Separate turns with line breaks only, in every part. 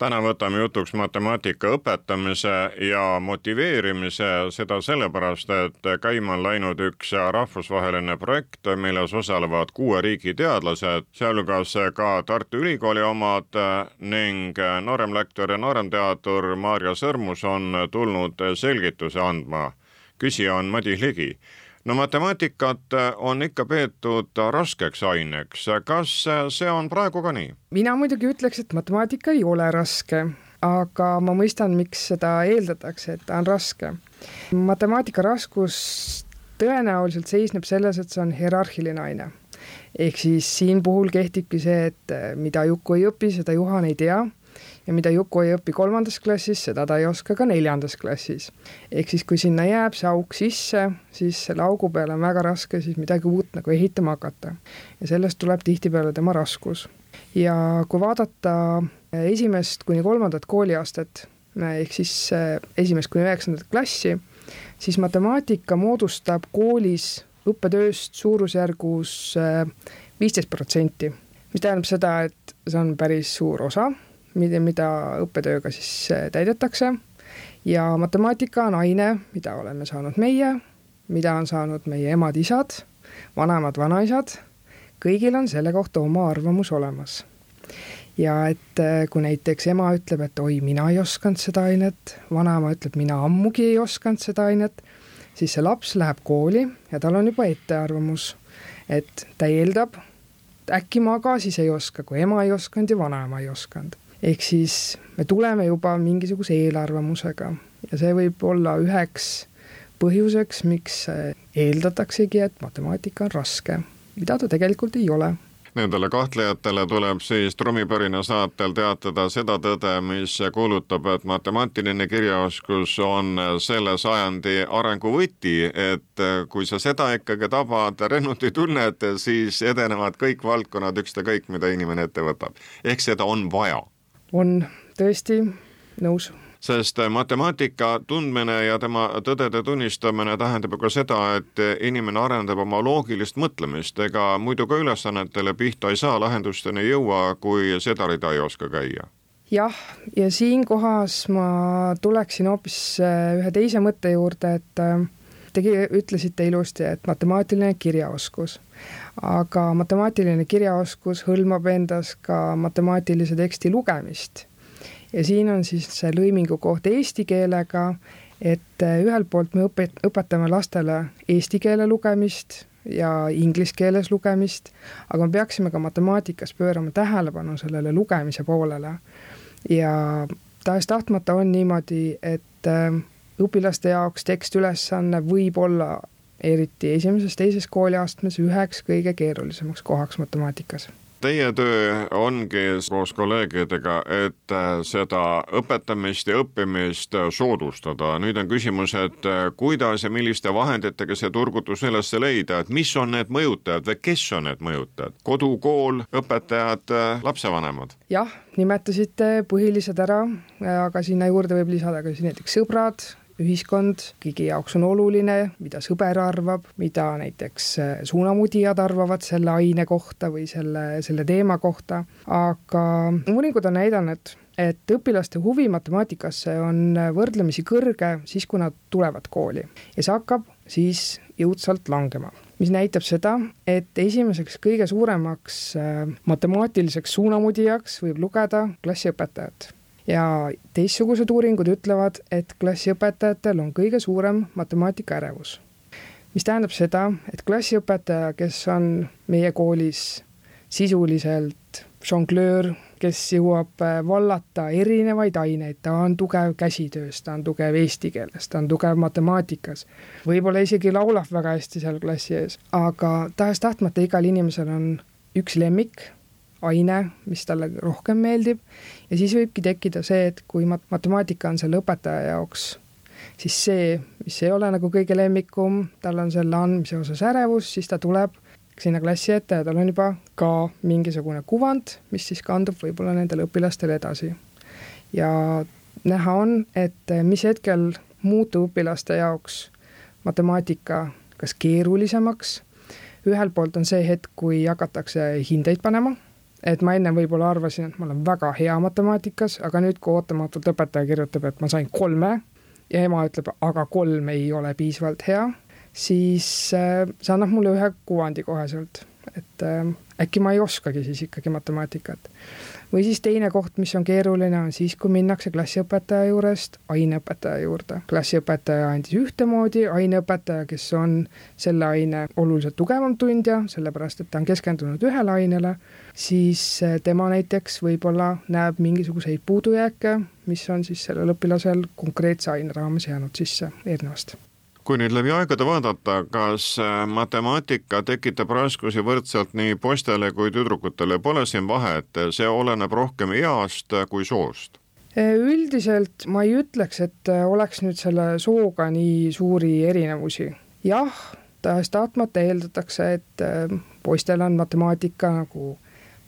täna võtame jutuks matemaatika õpetamise ja motiveerimise, seda sellepärast, et käima on läinud üks rahvusvaheline projekt, milles osalevad kuue riigi teadlased, sealhulgas ka Tartu Ülikooli omad ning nooremlektor ja nooremteadur Maarja Sõrmus on tulnud selgituse andma. küsija on Madis Ligi no matemaatikat on ikka peetud raskeks aineks, kas see on praegu ka nii?
mina muidugi ütleks, et matemaatika ei ole raske, aga ma mõistan, miks seda eeldatakse, et ta on raske. matemaatika raskus tõenäoliselt seisneb selles, et see on hierarhiline aine. ehk siis siin puhul kehtibki see, et mida Juku ei õpi, seda Juhan ei tea ja mida Juku ei õpi kolmandas klassis, seda ta ei oska ka neljandas klassis. ehk siis, kui sinna jääb see auk sisse, siis selle augu peale on väga raske siis midagi uut nagu ehitama hakata. ja sellest tuleb tihtipeale tema raskus. ja kui vaadata esimest kuni kolmandat kooliastet, ehk siis eh, esimest kuni üheksandat klassi, siis matemaatika moodustab koolis õppetööst suurusjärgus eh, viisteist protsenti, mis tähendab seda, et see on päris suur osa mida, mida õppetööga siis äh, täidetakse. Ja matemaatika on aine, mida oleme saanud meie, mida on saanud meie emad-isad, vanemad-vanaisad, kõigil on selle kohta oma arvamus olemas. ja et äh, kui näiteks ema ütleb, et oi, mina ei osanud seda ainet, vanaema ütleb, mina ammugi ei osanud seda ainet, siis see laps läheb kooli ja tal on juba ettearvamus, et ta eeldab, äkki ma ka siis ei oska, kui ema ei osanud ja vanaema ei osanud ehk siis me tuleme juba mingisuguse eelarvamusega. Ja see võib olla üheks põhjuseks, miks eeldataksegi, et matemaatika on raske, mida ta tegelikult ei ole.
Nendele kahtlejatele tuleb siis trummipärina saatel teatada seda tõde, mis kuulutab, et matemaatiline kirjaoskus on selle sajandi arengu võti, et kui sa seda ikkagi tabad rennuti tunnet, siis edenevad kõik valdkonnad ükskõik, mida inimene ette võtab. ehk seda on vaja
on tõesti nõus
sest matemaatika tundmine ja tema tõdede tunnistamine tähendab ka seda, et inimene arendab oma loogilist mõtlemist, ega muidu ka ülesannetele pihta ei saa, lahendusteni ei jõua, kui seda rida ei oska käia.
jah, ja siinkohas ma tuleksin hoopis äh, ühe teise mõtte juurde, et Tegi, ütlesite ilusti, et matemaatiline kirjaoskus. aga matemaatiline kirjaoskus hõlmab endas ka matemaatilise teksti lugemist. ja siin on siis see lõimingu koht eesti keelega, et ühelt poolt me õpet-, õpetame lastele eesti keele lugemist ja inglise keeles lugemist, aga me peaksime ka matemaatikas pöörama tähelepanu sellele lugemise poolele. ja tahes-tahtmata on niimoodi, et õpilaste jaoks tekstülesanne võib olla eriti esimeses-teises kooliastmes üheks kõige keerulisemaks kohaks matemaatikas
Teie töö ongi koos kolleegidega, et seda õpetamist ja õppimist soodustada. nüüd on küsimus, et kuidas ja milliste vahenditega see turgutus üles leida, et mis on need mõjutajad või kes on need mõjutajad? kodu, kool, õpetajad, lapsevanemad?
jah, nimetasite põhilised ära, aga sinna juurde võib lisada ka siis näiteks sõbrad, ühiskond, kõigi jaoks on oluline, mida sõber arvab, mida näiteks äh, suunamudijad arvavad selle aine kohta või selle, selle teema kohta, aga uuringud on näidanud, et õpilaste huvi matemaatikasse on võrdlemisi kõrge siis, kui nad tulevad kooli. Ja see hakkab siis jõudsalt langema. Mis näitab seda, et esimeseks kõige suuremaks äh, matemaatiliseks suunamudijaks võib lugeda klassiõpetajat ja teistsugused uuringud ütlevad, et klassiõpetajatel on kõige suurem matemaatika ärevus. mis tähendab seda, et klassiõpetaja, kes on meie koolis sisuliselt žonglöör, kes jõuab äh, vallata erinevaid aineid, ta on tugev käsitöös, ta on tugev eesti keeles, ta on tugev matemaatikas, võib-olla isegi laulab väga hästi seal klassi ees, aga tahes-tahtmata igal inimesel on üks lemmik aine, mis talle rohkem meeldib ja siis võibki tekkida see, et kui mat-, matemaatika on selle õpetaja jaoks siis see, mis ei ole nagu kõige lemmikum, tal on selle andmise osas ärevus, siis ta tuleb sinna klassi ette ja tal on juba ka mingisugune kuvand, mis siis kandub võib-olla nendele õpilastele edasi. ja näha on, et mis hetkel muutub õpilaste jaoks matemaatika kas keerulisemaks, ühelt poolt on see hetk, kui hakatakse hindeid panema, et ma enne võib-olla arvasin, et ma olen väga hea matemaatikas, aga nüüd, kui ootamatult õpetaja kirjutab, et ma sain kolme ja ema ütleb, aga kolm ei ole piisavalt hea, siis äh, see annab mulle ühe kuvandi koheselt, et äh, äkki ma ei oskagi siis ikkagi matemaatikat või siis teine koht, mis on keeruline, on siis, kui minnakse klassiõpetaja juurest aineõpetaja juurde. klassiõpetaja andis ühtemoodi, aineõpetaja, kes on selle aine oluliselt tugevam tundja, sellepärast et ta on keskendunud ühele ainele, siis eh, tema näiteks võib-olla näeb mingisuguseid puudujääke, mis on siis sellel õpilasel konkreetse aine raames jäänud sisse eelnevast
kui nüüd läbi aegade vaadata, kas äh, matemaatika tekitab raskusi võrdselt nii poistele kui tüdrukutele, pole siin vahet, see oleneb rohkem east kui soost?
Äh, üldiselt ma ei ütleks, et äh, oleks nüüd selle sooga nii suuri erinevusi. jah, tahes-tahtmata eeldatakse, et poistel on matemaatika nagu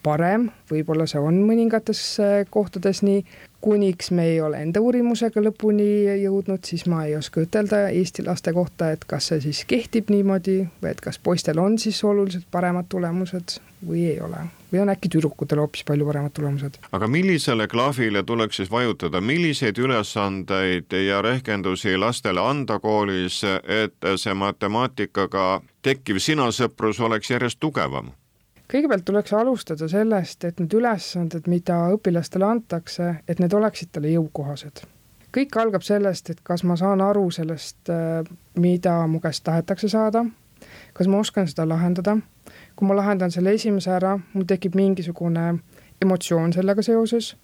parem, võib-olla see on mõningates kohtades nii, kuniks me ei ole enda uurimusega lõpuni jõudnud, siis ma ei oska ütelda Eesti laste kohta, et kas see siis kehtib niimoodi või et kas poistel on siis oluliselt paremad tulemused või ei ole. või on äkki tüdrukutel hoopis palju paremad tulemused.
aga millisele klaavile tuleks siis vajutada, milliseid ülesandeid ja rehkendusi lastele anda koolis, et see matemaatikaga tekkiv sinasõprus oleks järjest tugevam?
Kõigepealt tuleks alustada sellest, et need ülesanded, mida õpilastele antakse, et need oleksid talle jõukohased. kõik algab sellest, et kas ma saan aru sellest, äh, mida mu käest tahetakse saada, kas ma oskan seda lahendada, kui ma lahendan selle esimese ära, mul tekib mingisugune emotsioon sellega seoses,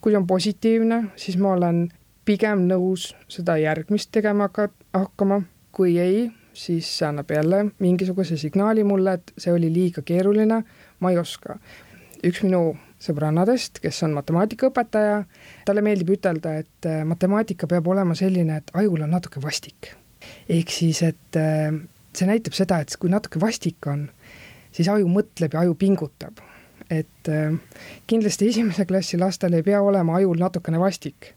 kui on positiivne, siis ma olen pigem nõus seda järgmist tegema hakkama, kui ei, siis see annab jälle mingisuguse signaali mulle, et see oli liiga keeruline, ma ei oska. üks minu sõbrannadest, kes on matemaatikaõpetaja, talle meeldib ütelda, et äh, matemaatika peab olema selline, et ajul on natuke vastik. ehk siis, et äh, see näitab seda, et kui natuke vastik on, siis aju mõtleb ja aju pingutab. et äh, kindlasti esimese klassi lastel ei pea olema ajul natukene vastik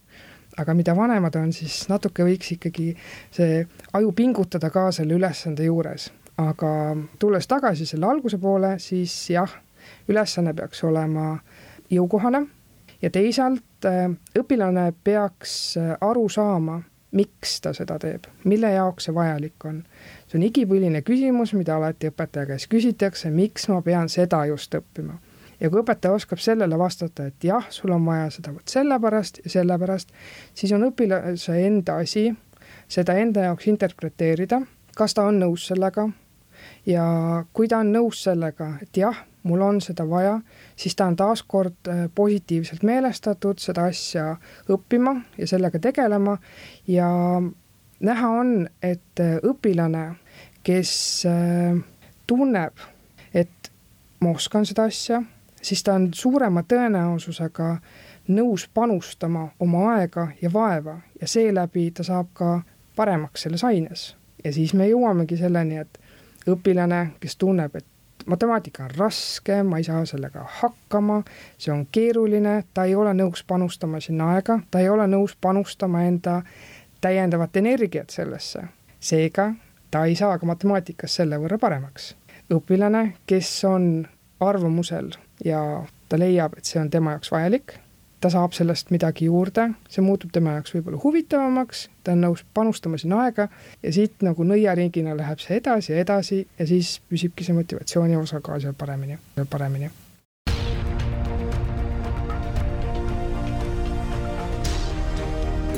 aga mida vanemad on, siis natuke võiks ikkagi see aju pingutada ka selle ülesande juures. aga tulles tagasi selle alguse poole, siis jah, ülesanne peaks olema jõukohane ja teisalt äh, õpilane peaks äh, aru saama, miks ta seda teeb, mille jaoks see vajalik on. see on igipõline küsimus, mida alati õpetaja käest küsitakse, miks ma pean seda just õppima ja kui õpetaja oskab sellele vastata, et jah, sul on vaja seda vot sellepärast ja sellepärast, siis on õpilase enda asi seda enda jaoks interpreteerida, kas ta on nõus sellega. Ja kui ta on nõus sellega, et jah, mul on seda vaja, siis ta on taaskord äh, positiivselt meelestatud seda asja õppima ja sellega tegelema. Ja näha on, et äh, õpilane, kes äh, tunneb, et ma oskan seda asja, siis ta on suurema tõenäosusega nõus panustama oma aega ja vaeva ja seeläbi ta saab ka paremaks selles aines. ja siis me jõuamegi selleni, et õpilane, kes tunneb, et matemaatika on raske, ma ei saa sellega hakkama, see on keeruline, ta ei ole nõus panustama sinna aega, ta ei ole nõus panustama enda täiendavat energiat sellesse. seega ta ei saa ka matemaatikas selle võrra paremaks. õpilane, kes on arvamusel ja ta leiab, et see on tema jaoks vajalik, ta saab sellest midagi juurde, see muutub tema jaoks võib-olla huvitavamaks, ta on nõus panustama sinna aega. Ja siit nagu nõiaringina läheb see edasi ja edasi ja siis püsibki see motivatsiooni osakaal seal paremini, paremini.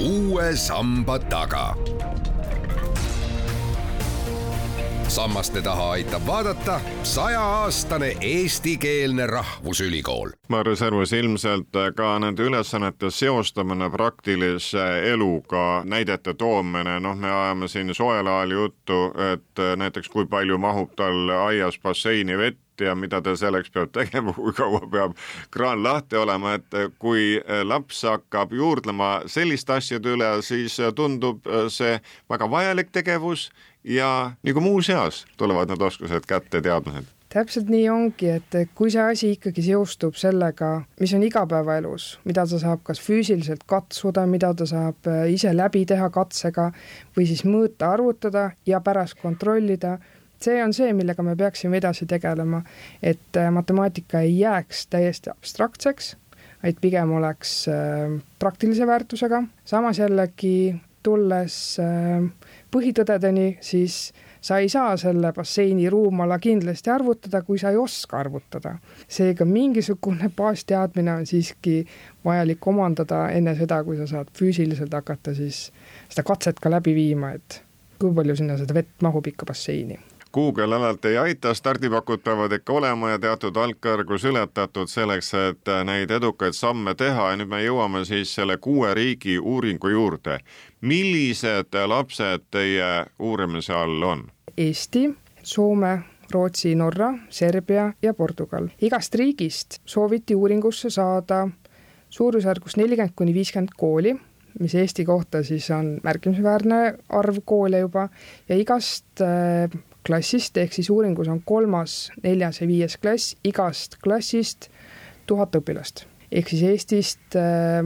Uue samba taga sammaste taha aitab vaadata sajaaastane eestikeelne rahvusülikool.
Marju Servus, ilmselt ka nende ülesannete seostamine praktilise eluga, näidete toomine, noh, me ajame siin soojal ajal juttu, et näiteks kui palju mahub tal aias basseini vett, ja mida ta selleks peab tegema, kui kaua peab kraan lahti olema, et kui laps hakkab juurdlema selliste asjade üle, siis tundub see väga vajalik tegevus ja nagu muuseas tulevad need oskused kätte, teadmised.
Täpselt nii ongi, et kui see asi ikkagi seostub sellega, mis on igapäevaelus, mida ta saab kas füüsiliselt katsuda, mida ta saab äh, ise läbi teha katsega või siis mõõta, arvutada ja pärast kontrollida, see on see, millega me peaksime edasi tegelema, et äh, matemaatika ei jääks täiesti abstraktseks, vaid pigem oleks äh, praktilise väärtusega, samas jällegi tulles põhitõdedeni, siis sa ei saa selle basseini ruumala kindlasti arvutada, kui sa ei oska arvutada. seega mingisugune baasteadmine on siiski vajalik omandada enne seda, kui sa saad füüsiliselt hakata siis seda katset ka läbi viima, et kui palju sinna seda vett mahub ikka basseini
Google alati ei aita, stardipakud peavad ikka olema ja teatud algkõrgus ületatud selleks, et neid edukaid samme teha ja nüüd me jõuame siis selle kuue riigi uuringu juurde. millised lapsed teie uurimise all on?
Eesti, Soome, Rootsi, Norra, Serbia ja Portugal. igast riigist sooviti uuringusse saada suurusjärgus nelikümmend kuni viiskümmend kooli, mis Eesti kohta siis on märkimisväärne arv koole juba ja igast äh, klassist, ehk siis uuringus on kolmas, neljas ja viies klass, igast klassist tuhat õpilast. ehk siis Eestist äh,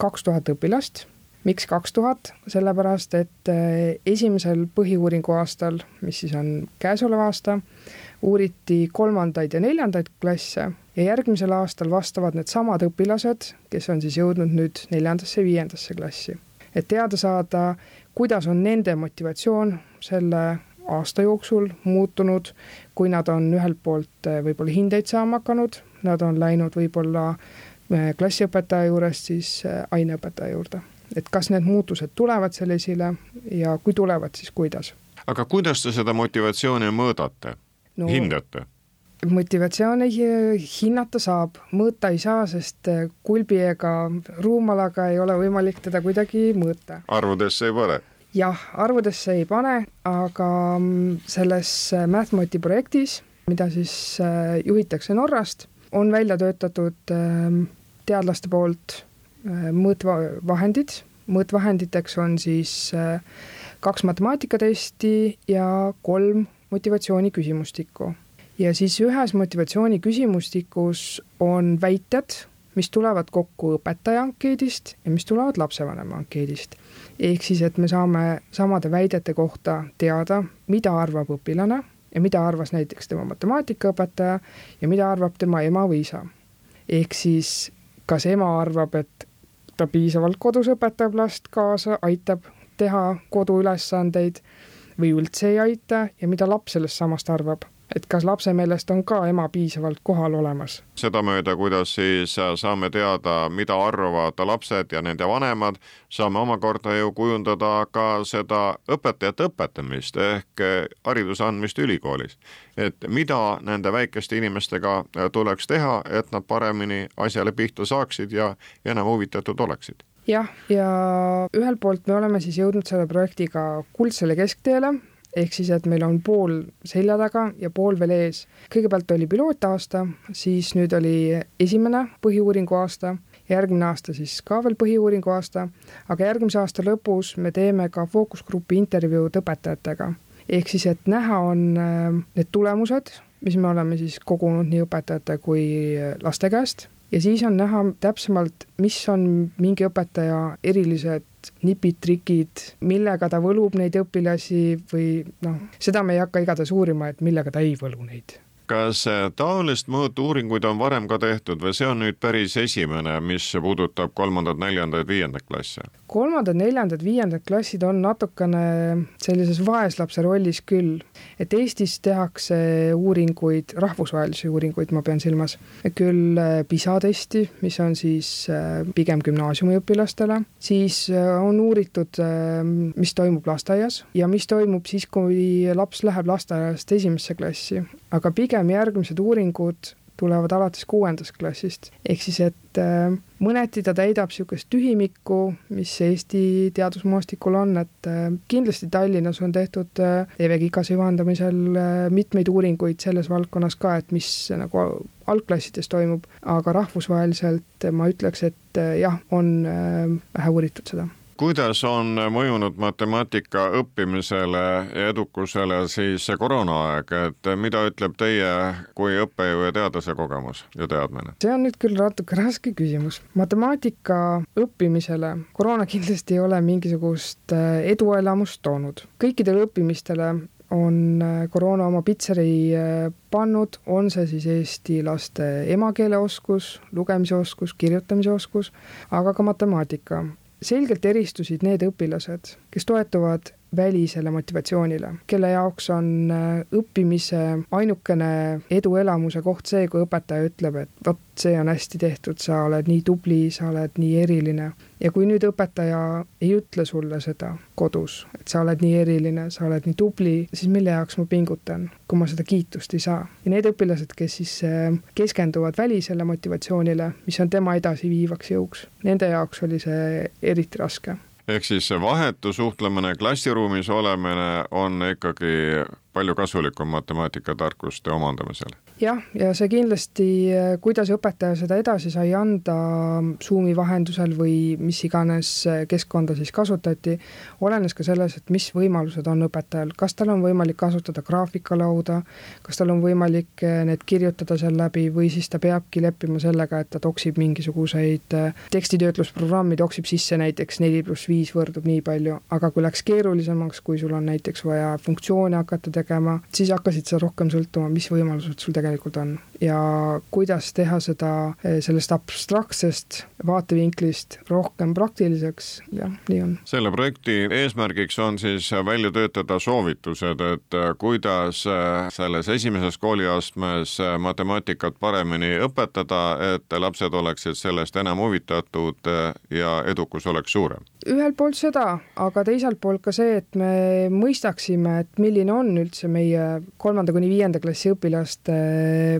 kaks tuhat õpilast miks kaks tuhat, sellepärast et eh, esimesel põhiuuringu aastal, mis siis on käesolev aasta, uuriti kolmandaid ja neljandaid klasse ja järgmisel aastal vastavad needsamad õpilased, kes on siis jõudnud nüüd neljandasse, viiendasse klassi. et teada saada, kuidas on nende motivatsioon selle aasta jooksul muutunud, kui nad on ühelt poolt eh, võib-olla hindeid saama hakanud, nad on läinud võib-olla eh, klassiõpetaja juurest siis aineõpetaja juurde et kas need muutused tulevad seal esile ja kui tulevad, siis kuidas.
aga kuidas te seda motivatsiooni mõõdate no,, hindate?
motivatsiooni hinnata saab, mõõta ei saa, sest kulbi ega ruumalaga ei ole võimalik teda kuidagi mõõta.
arvudesse ei pane?
Jah, arvudesse ei pane, aga selles MathMoti projektis, mida siis äh, juhitakse Norrast, on välja töötatud ähm, teadlaste poolt Äh, mõõtvahendid, mõõtvahenditeks on siis äh, kaks matemaatikatesti ja kolm motivatsiooniküsimustikku. ja siis ühes motivatsiooniküsimustikus on väited, mis tulevad kokku õpetaja ankeedist ja mis tulevad lapsevanema ankeedist. ehk siis, et me saame samade väidete kohta teada, mida arvab õpilane ja mida arvas näiteks tema matemaatikaõpetaja ja mida arvab tema ema või isa. ehk siis kas ema arvab, et ta piisavalt kodus õpetab last kaasa, aitab teha koduülesandeid või üldse ei aita ja mida laps sellest samast arvab et kas lapse meelest on ka ema piisavalt kohal olemas.
sedamööda, kuidas siis saame teada, mida arvavad lapsed ja nende vanemad, saame omakorda ju kujundada ka seda õpetajate õpetamist ehk hariduse andmist ülikoolis. et mida nende väikeste inimestega tuleks teha, et nad paremini asjale pihta saaksid ja enam huvitatud oleksid
jah, ja ühelt poolt me oleme siis jõudnud selle projektiga kuldsele keskteele, ehk siis, et meil on pool selja taga ja pool veel ees. kõigepealt oli pilootaasta, siis nüüd oli esimene põhiuuringu aasta, järgmine aasta siis ka veel põhiuuringu aasta, aga järgmise aasta lõpus me teeme ka fookusgrupi intervjuud õpetajatega. ehk siis, et näha on äh, need tulemused, mis me oleme siis kogunud nii õpetajate kui laste käest ja siis on näha täpsemalt, mis on mingi õpetaja erilised nipid, trikid, millega ta võlub neid õpilasi või noh, seda me ei hakka igatahes uurima, et millega ta ei võlu neid
kas taolist mõõtu-uuringuid on varem ka tehtud või see on nüüd päris esimene, mis puudutab kolmandat, neljandat, viiendat klassi?
kolmandad, neljandad, viiendad klassid on natukene sellises vaeslapse rollis küll, et Eestis tehakse uuringuid, rahvusvahelisi uuringuid, ma pean silmas, küll äh, PISA testi, mis on siis äh, pigem gümnaasiumiõpilastele, siis äh, on uuritud, mis toimub lasteaias ja mis toimub siis, kui laps läheb lasteaiast esimesse klassi, aga pigem järgmised uuringud tulevad alates kuuendast klassist. ehk siis, et äh, mõneti ta täidab niisugust tühimikku, mis Eesti teadusmaastikul on, et äh, kindlasti Tallinnas on tehtud äh, Eve Kikase juhendamisel mitmeid uuringuid selles valdkonnas ka, et mis nagu algklassides toimub, aga rahvusvaheliselt ma ütleks, et jah, on vähe uuritud seda
kuidas on mõjunud matemaatika õppimisele ja edukusele siis see koroonaaeg, et mida ütleb teie kui õppejõu ja teadlase kogemus ja teadmine?
see on nüüd küll natuke raske küsimus. matemaatika õppimisele koroona kindlasti ei ole mingisugust äh, eduelamust toonud. kõikidele õppimistele on äh, koroona oma pitseri äh, pannud, on see siis eesti laste emakeele oskus, lugemise oskus, kirjutamise oskus, aga ka matemaatika. Selgelt eristusid need õpilased, kes toetuvad välisele motivatsioonile, kelle jaoks on äh, õppimise ainukene eduelamuse koht see, kui õpetaja ütleb, et vot see on hästi tehtud, sa oled nii tubli, sa oled nii eriline. ja kui nüüd õpetaja ei ütle sulle seda kodus, et sa oled nii eriline, sa oled nii tubli, siis mille jaoks ma pingutan, kui ma seda kiitust ei saa. ja need õpilased, kes siis äh, keskenduvad välisele motivatsioonile, mis on tema edasiviivaks jõuks, nende jaoks oli see eriti raske
ehk siis see vahetu suhtlemine, klassiruumis olemine on ikkagi palju kasulikum matemaatika-tarkuste omandamisel
jah, ja see kindlasti, kuidas õpetaja seda edasi sai anda Zoomi vahendusel või mis iganes keskkonda siis kasutati, olenes ka selles, et mis võimalused on õpetajal, kas tal on võimalik kasutada graafikalauda, kas tal on võimalik need kirjutada seal läbi või siis ta peabki leppima sellega, et ta toksib mingisuguseid tekstitöötlusprogrammi, toksib sisse näiteks neli pluss viis võrdub nii palju, aga kui läks keerulisemaks, kui sul on näiteks vaja funktsioone hakata tegema, siis hakkasid sa rohkem sõltuma, mis võimalused sul tegelikult tegelikult on. Ja kuidas teha seda eh, sellest abstraktsest vaatevinklist rohkem praktiliseks, jah, nii on.
selle projekti eesmärgiks on siis välja töötada soovitused, et eh, kuidas eh, selles esimeses kooliastmes matemaatikat paremini õpetada, et lapsed oleksid sellest enam huvitatud ja edukus oleks suurem
ühelt poolt seda, aga teiselt poolt ka see, et me mõistaksime, et milline on üldse meie kolmanda kuni viienda klassi õpilaste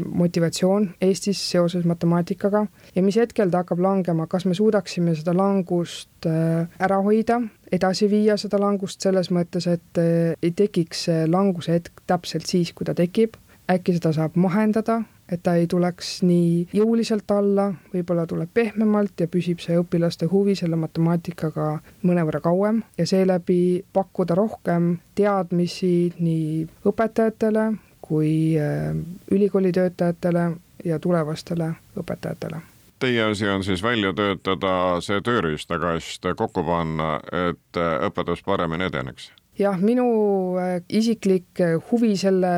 motivatsioon Eestis seoses matemaatikaga ja mis hetkel ta hakkab langema, kas me suudaksime seda langust äh, ära hoida, edasi viia seda langust selles mõttes, et äh, ei tekiks languse hetk täpselt siis, kui ta tekib, äkki seda saab mahendada et ta ei tuleks nii jõuliselt alla, võib-olla tuleb pehmemalt ja püsib see õpilaste huvi selle matemaatikaga mõnevõrra kauem ja seeläbi pakkuda rohkem teadmisi nii õpetajatele kui äh, ülikooli töötajatele ja tulevastele õpetajatele
teie asi on siis välja töötada see tööriistakast kokku panna, et õpetus paremini edeneks?
Jah, minu äh, isiklik äh, huvi selle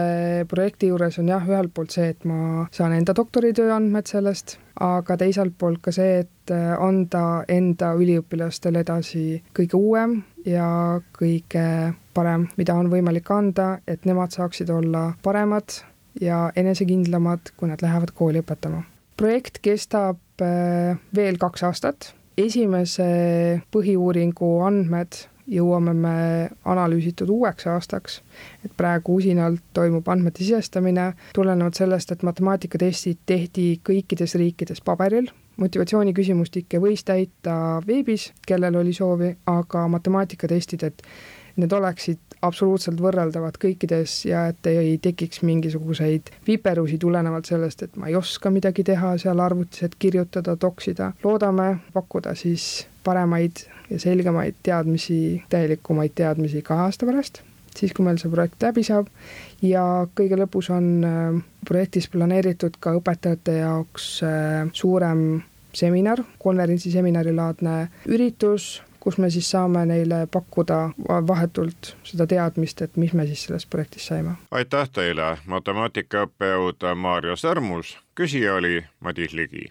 projekti juures on jah, ühelt poolt see, et ma saan enda doktoritöö andmed sellest, aga teiselt poolt ka see, et äh, anda enda üliõpilastele edasi kõige uuem ja kõige parem, mida on võimalik anda, et nemad saaksid olla paremad ja enesekindlamad, kui nad lähevad kooli õpetama. projekt kestab veel kaks aastat, esimese põhiuuringu andmed jõuame me analüüsitud uueks aastaks, et praegu usinalt toimub andmete sisestamine, tulenevalt sellest, et matemaatikatestid tehti kõikides riikides paberil, motivatsiooniküsimustikke võis täita veebis, kellel oli soovi, aga matemaatikatestid, et need oleksid absoluutselt võrreldavad kõikides ja et ei tekiks mingisuguseid viperusi tulenevalt sellest, et ma ei oska midagi teha seal arvutis, et kirjutada, toksida. loodame pakkuda siis paremaid ja selgemaid teadmisi, täielikumaid teadmisi kahe aasta pärast, siis kui meil see projekt läbi saab. Ja kõige lõpus on äh, projektis planeeritud ka õpetajate jaoks äh, suurem seminar, konverentsiseminari laadne üritus, kus me siis saame neile pakkuda vahetult seda teadmist, et mis me siis sellest projektist saime.
aitäh teile, matemaatikaõppejõud Maarja Sõrmus, küsija oli Madis Ligi